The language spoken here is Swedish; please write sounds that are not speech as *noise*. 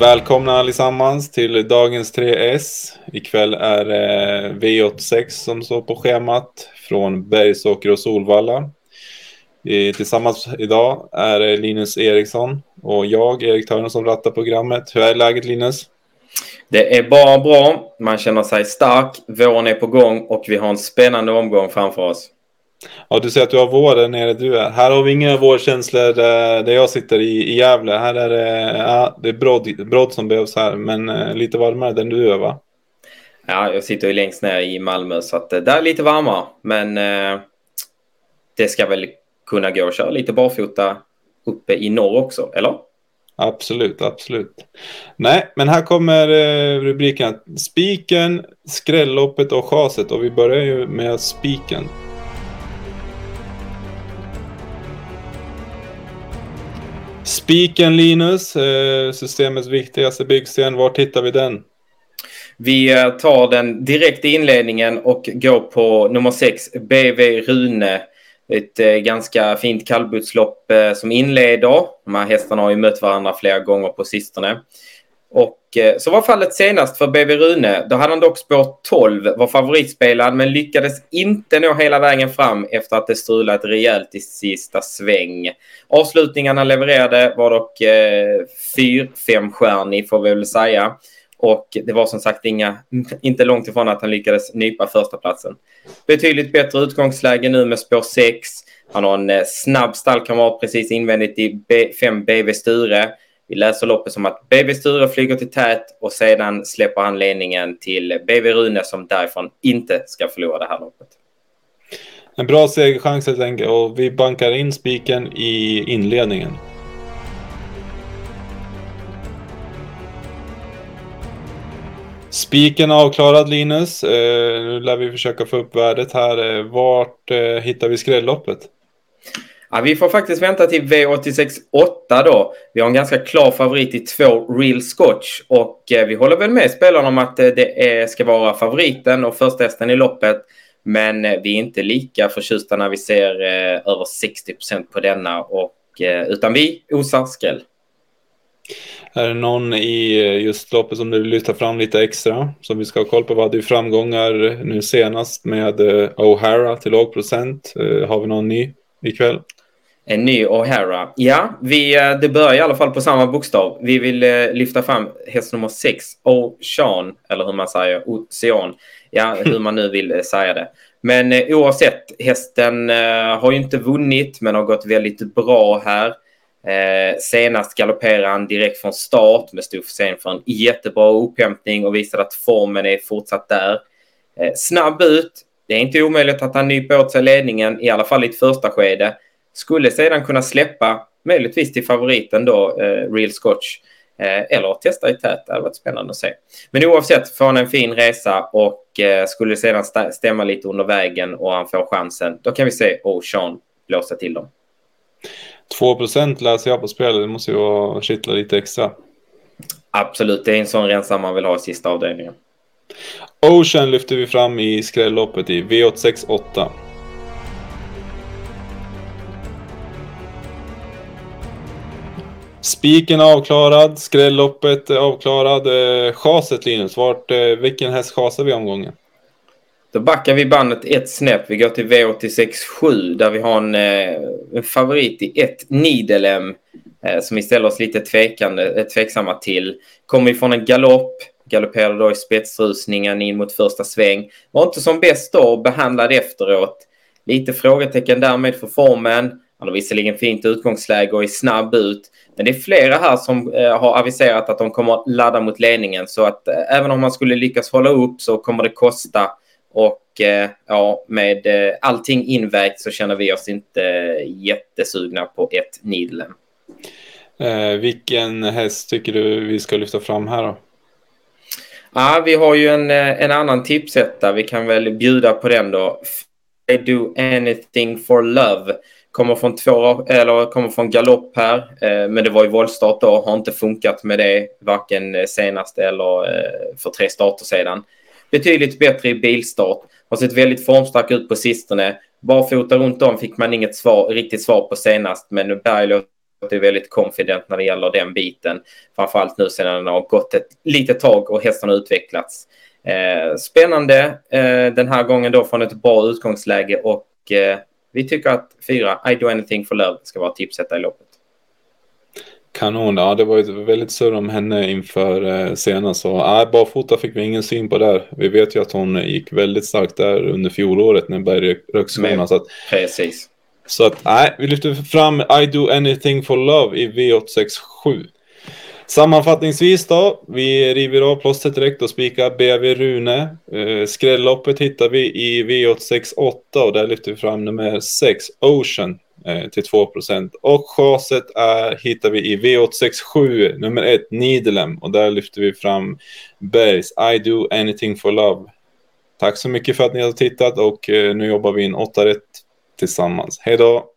Välkomna allesammans till dagens 3S. Ikväll är eh, det V86 som står på schemat från Bergsåker och Solvalla. Tillsammans idag är det Linus Eriksson och jag, Erik Törner, som rattar programmet. Hur är läget Linus? Det är bara bra. Man känner sig stark. Våren är på gång och vi har en spännande omgång framför oss. Ja, du säger att du har vår där nere du är. Här har vi inga vårkänslor där, där jag sitter i, i Gävle. Här är det, ja, det är brodd, brodd som behövs här, men eh, lite varmare där du är va? Ja, jag sitter ju längst ner i Malmö så att eh, där är lite varmare. Men eh, det ska väl kunna gå att köra lite barfota uppe i norr också, eller? Absolut, absolut. Nej, men här kommer eh, rubriken Spiken, skrälloppet och chaset och vi börjar ju med spiken. Spiken Linus, eh, systemets viktigaste byggsten. Var hittar vi den? Vi eh, tar den direkt i inledningen och går på nummer 6, BV Rune. Ett eh, ganska fint kallblodslopp som inleder. De här hästarna har ju mött varandra flera gånger på sistone. Och eh, så var fallet senast för BB Rune. Då hade han dock spår 12, var favoritspelad men lyckades inte nå hela vägen fram efter att det strulat rejält i sista sväng. Avslutningarna levererade var dock eh, 4-5-stjärnig får vi väl säga. Och det var som sagt inga, *laughs* inte långt ifrån att han lyckades nypa första platsen. Betydligt bättre utgångsläge nu med spår 6. Han har en eh, snabb stallkamrat precis invändigt i 5 BV Sture. Vi läser loppet som att BB Sture flyger till tät och sedan släpper han ledningen till BB Rune som därifrån inte ska förlora det här loppet. En bra segerchans helt enkelt och vi bankar in spiken i inledningen. Spiken avklarad Linus. Eh, nu lär vi försöka få upp värdet här. Eh, vart eh, hittar vi skrälloppet? Ja, vi får faktiskt vänta till V86 8 då. Vi har en ganska klar favorit i två Real Scotch och eh, vi håller väl med spelarna om att eh, det är, ska vara favoriten och första hästen i loppet. Men eh, vi är inte lika förtjusta när vi ser eh, över 60 procent på denna och eh, utan vi osar skräll. Är det någon i eh, just loppet som du vill lyfta fram lite extra som vi ska ha koll på? Vi hade ju framgångar nu senast med eh, O'Hara till låg procent. Eh, har vi någon ny ikväll? En ny O'Hara. Ja, vi, eh, det börjar i alla fall på samma bokstav. Vi vill eh, lyfta fram häst nummer 6, Ocean, eller hur man säger, Ocean. Ja, hur man nu vill eh, säga det. Men eh, oavsett, hästen eh, har ju inte vunnit men har gått väldigt bra här. Eh, senast galopperade han direkt från start med stor försening för en jättebra upphämtning och visade att formen är fortsatt där. Eh, snabb ut. Det är inte omöjligt att han nyper åt sig ledningen, i alla fall i ett första skede. Skulle sedan kunna släppa möjligtvis till favoriten då, eh, Real Scotch. Eh, eller testa i tät, det hade varit spännande att se. Men oavsett får han en fin resa och eh, skulle sedan stämma lite under vägen och han får chansen, då kan vi se Ocean blåsa till dem. 2% läser jag på spelet, det måste ju kittla lite extra. Absolut, det är en sån rensare man vill ha i sista avdelningen. Ocean lyfter vi fram i skrälloppet i V86 8. Spiken avklarad, skrälloppet avklarad. Eh, chaset Linus, vart, eh, vilken häst chasar vi omgången? Då backar vi bandet ett snäpp. Vi går till V86.7 där vi har en, eh, en favorit i ett Nidelem eh, som vi ställer oss lite tvekande, eh, tveksamma till. Kommer ifrån en galopp, galopperade då i spetsrusningen in mot första sväng. Var inte som bäst då, och behandlad efteråt. Lite frågetecken därmed för formen. Han har visserligen fint utgångsläge och är snabb ut. Men det är flera här som eh, har aviserat att de kommer ladda mot ledningen. Så att eh, även om man skulle lyckas hålla upp så kommer det kosta. Och eh, ja, med eh, allting invägt så känner vi oss inte jättesugna på ett Nidlen. Eh, vilken häst tycker du vi ska lyfta fram här då? Ja, vi har ju en, eh, en annan tipsetta. Vi kan väl bjuda på den då. They do anything for love. Kommer från, två, eller kommer från galopp här, eh, men det var ju voltstart då. Har inte funkat med det, varken eh, senast eller eh, för tre starter sedan. Betydligt bättre i bilstart. Har sett väldigt formstark ut på sistone. Barfota runt om fick man inget svar, riktigt svar på senast, men Berg är väldigt confident när det gäller den biten. Framförallt nu sedan det har gått ett litet tag och hästarna utvecklats. Eh, spännande eh, den här gången då från ett bra utgångsläge och eh, vi tycker att fyra I do anything for love ska vara tipsetta i loppet. Kanon, ja det var ju väldigt surr om henne inför eh, senast. Så nej, barfota fick vi ingen syn på där. Vi vet ju att hon gick väldigt starkt där under fjolåret när Berg rök skorna. Så att, Precis. Så att nej, vi lyfter fram I do anything for love i V867. Sammanfattningsvis då, vi river av plåstret direkt och spikar BV Rune. Eh, skrälloppet hittar vi i V868 och där lyfter vi fram nummer 6, Ocean, eh, till 2% Och chaset är, hittar vi i V867, nummer 1, Nidelem och där lyfter vi fram Bergs I do anything for love. Tack så mycket för att ni har tittat och eh, nu jobbar vi in 8 rätt tillsammans. Hej då!